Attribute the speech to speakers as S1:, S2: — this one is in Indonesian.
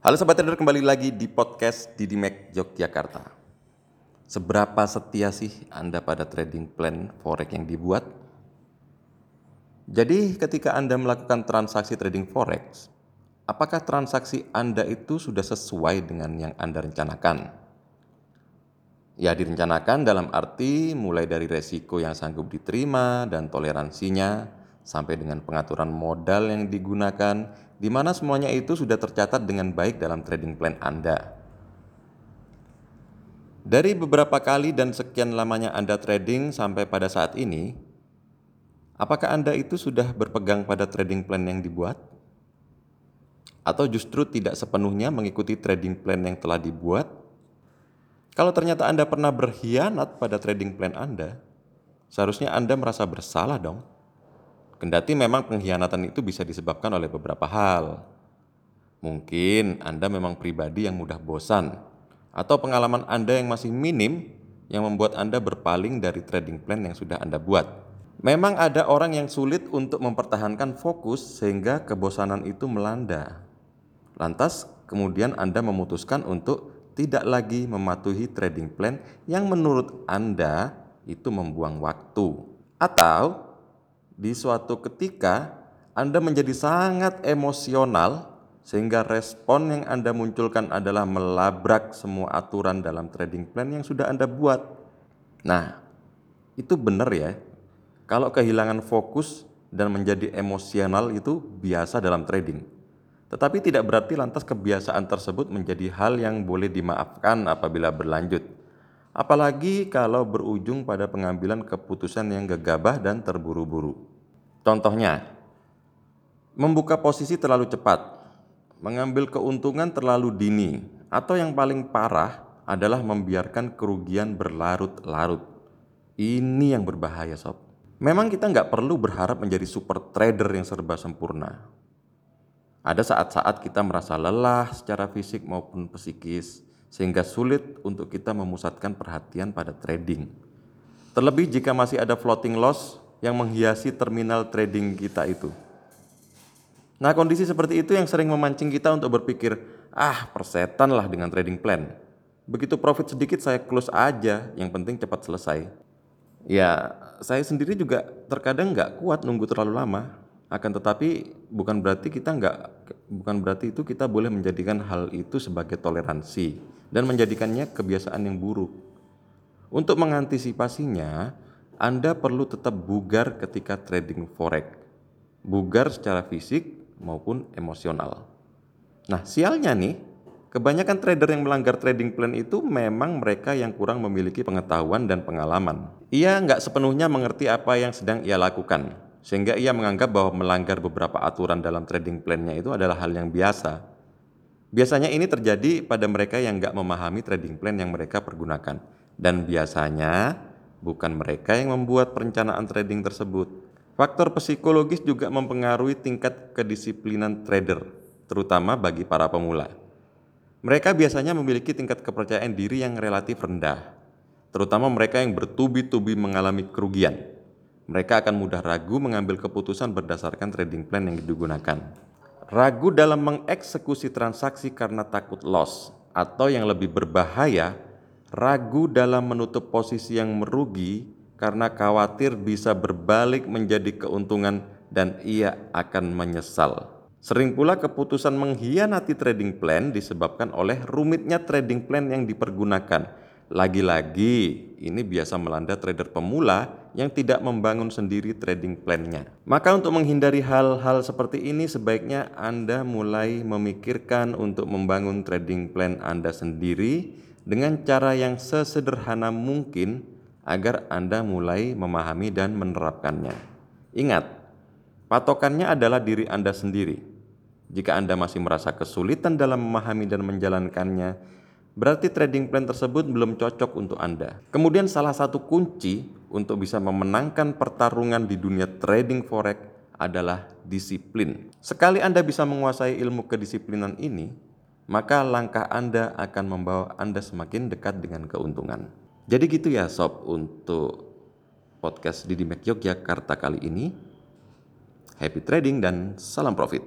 S1: Halo Sobat Trader, kembali lagi di podcast Didi Mac Yogyakarta. Seberapa setia sih Anda pada trading plan forex yang dibuat? Jadi ketika Anda melakukan transaksi trading forex, apakah transaksi Anda itu sudah sesuai dengan yang Anda rencanakan? Ya direncanakan dalam arti mulai dari resiko yang sanggup diterima dan toleransinya, sampai dengan pengaturan modal yang digunakan, di mana semuanya itu sudah tercatat dengan baik dalam trading plan Anda. Dari beberapa kali dan sekian lamanya Anda trading sampai pada saat ini, apakah Anda itu sudah berpegang pada trading plan yang dibuat? Atau justru tidak sepenuhnya mengikuti trading plan yang telah dibuat? Kalau ternyata Anda pernah berkhianat pada trading plan Anda, seharusnya Anda merasa bersalah dong. Kendati memang pengkhianatan itu bisa disebabkan oleh beberapa hal. Mungkin Anda memang pribadi yang mudah bosan, atau pengalaman Anda yang masih minim yang membuat Anda berpaling dari trading plan yang sudah Anda buat. Memang ada orang yang sulit untuk mempertahankan fokus sehingga kebosanan itu melanda. Lantas, kemudian Anda memutuskan untuk tidak lagi mematuhi trading plan yang menurut Anda itu membuang waktu. Atau di suatu ketika Anda menjadi sangat emosional sehingga respon yang Anda munculkan adalah melabrak semua aturan dalam trading plan yang sudah Anda buat. Nah, itu benar ya. Kalau kehilangan fokus dan menjadi emosional itu biasa dalam trading. Tetapi tidak berarti lantas kebiasaan tersebut menjadi hal yang boleh dimaafkan apabila berlanjut. Apalagi kalau berujung pada pengambilan keputusan yang gegabah dan terburu-buru. Contohnya, membuka posisi terlalu cepat, mengambil keuntungan terlalu dini, atau yang paling parah adalah membiarkan kerugian berlarut-larut. Ini yang berbahaya sob. Memang kita nggak perlu berharap menjadi super trader yang serba sempurna. Ada saat-saat kita merasa lelah secara fisik maupun psikis, sehingga sulit untuk kita memusatkan perhatian pada trading. Terlebih jika masih ada floating loss yang menghiasi terminal trading kita itu. Nah, kondisi seperti itu yang sering memancing kita untuk berpikir, "Ah, persetan lah dengan trading plan. Begitu profit sedikit saya close aja, yang penting cepat selesai." Ya, saya sendiri juga terkadang nggak kuat nunggu terlalu lama. Akan tetapi bukan berarti kita nggak bukan berarti itu kita boleh menjadikan hal itu sebagai toleransi dan menjadikannya kebiasaan yang buruk. Untuk mengantisipasinya, Anda perlu tetap bugar ketika trading forex. Bugar secara fisik maupun emosional. Nah, sialnya nih, kebanyakan trader yang melanggar trading plan itu memang mereka yang kurang memiliki pengetahuan dan pengalaman. Ia nggak sepenuhnya mengerti apa yang sedang ia lakukan sehingga ia menganggap bahwa melanggar beberapa aturan dalam trading plan-nya itu adalah hal yang biasa. Biasanya ini terjadi pada mereka yang nggak memahami trading plan yang mereka pergunakan. Dan biasanya bukan mereka yang membuat perencanaan trading tersebut. Faktor psikologis juga mempengaruhi tingkat kedisiplinan trader, terutama bagi para pemula. Mereka biasanya memiliki tingkat kepercayaan diri yang relatif rendah, terutama mereka yang bertubi-tubi mengalami kerugian mereka akan mudah ragu mengambil keputusan berdasarkan trading plan yang digunakan. Ragu dalam mengeksekusi transaksi karena takut loss, atau yang lebih berbahaya, ragu dalam menutup posisi yang merugi karena khawatir bisa berbalik menjadi keuntungan dan ia akan menyesal. Sering pula keputusan mengkhianati trading plan disebabkan oleh rumitnya trading plan yang dipergunakan lagi-lagi ini biasa melanda trader pemula yang tidak membangun sendiri trading plan-nya. Maka untuk menghindari hal-hal seperti ini sebaiknya Anda mulai memikirkan untuk membangun trading plan Anda sendiri dengan cara yang sesederhana mungkin agar Anda mulai memahami dan menerapkannya. Ingat, patokannya adalah diri Anda sendiri. Jika Anda masih merasa kesulitan dalam memahami dan menjalankannya, berarti trading plan tersebut belum cocok untuk Anda. Kemudian salah satu kunci untuk bisa memenangkan pertarungan di dunia trading forex adalah disiplin. Sekali Anda bisa menguasai ilmu kedisiplinan ini, maka langkah Anda akan membawa Anda semakin dekat dengan keuntungan. Jadi gitu ya sob untuk podcast Didi Mac Yogyakarta kali ini. Happy trading dan salam profit.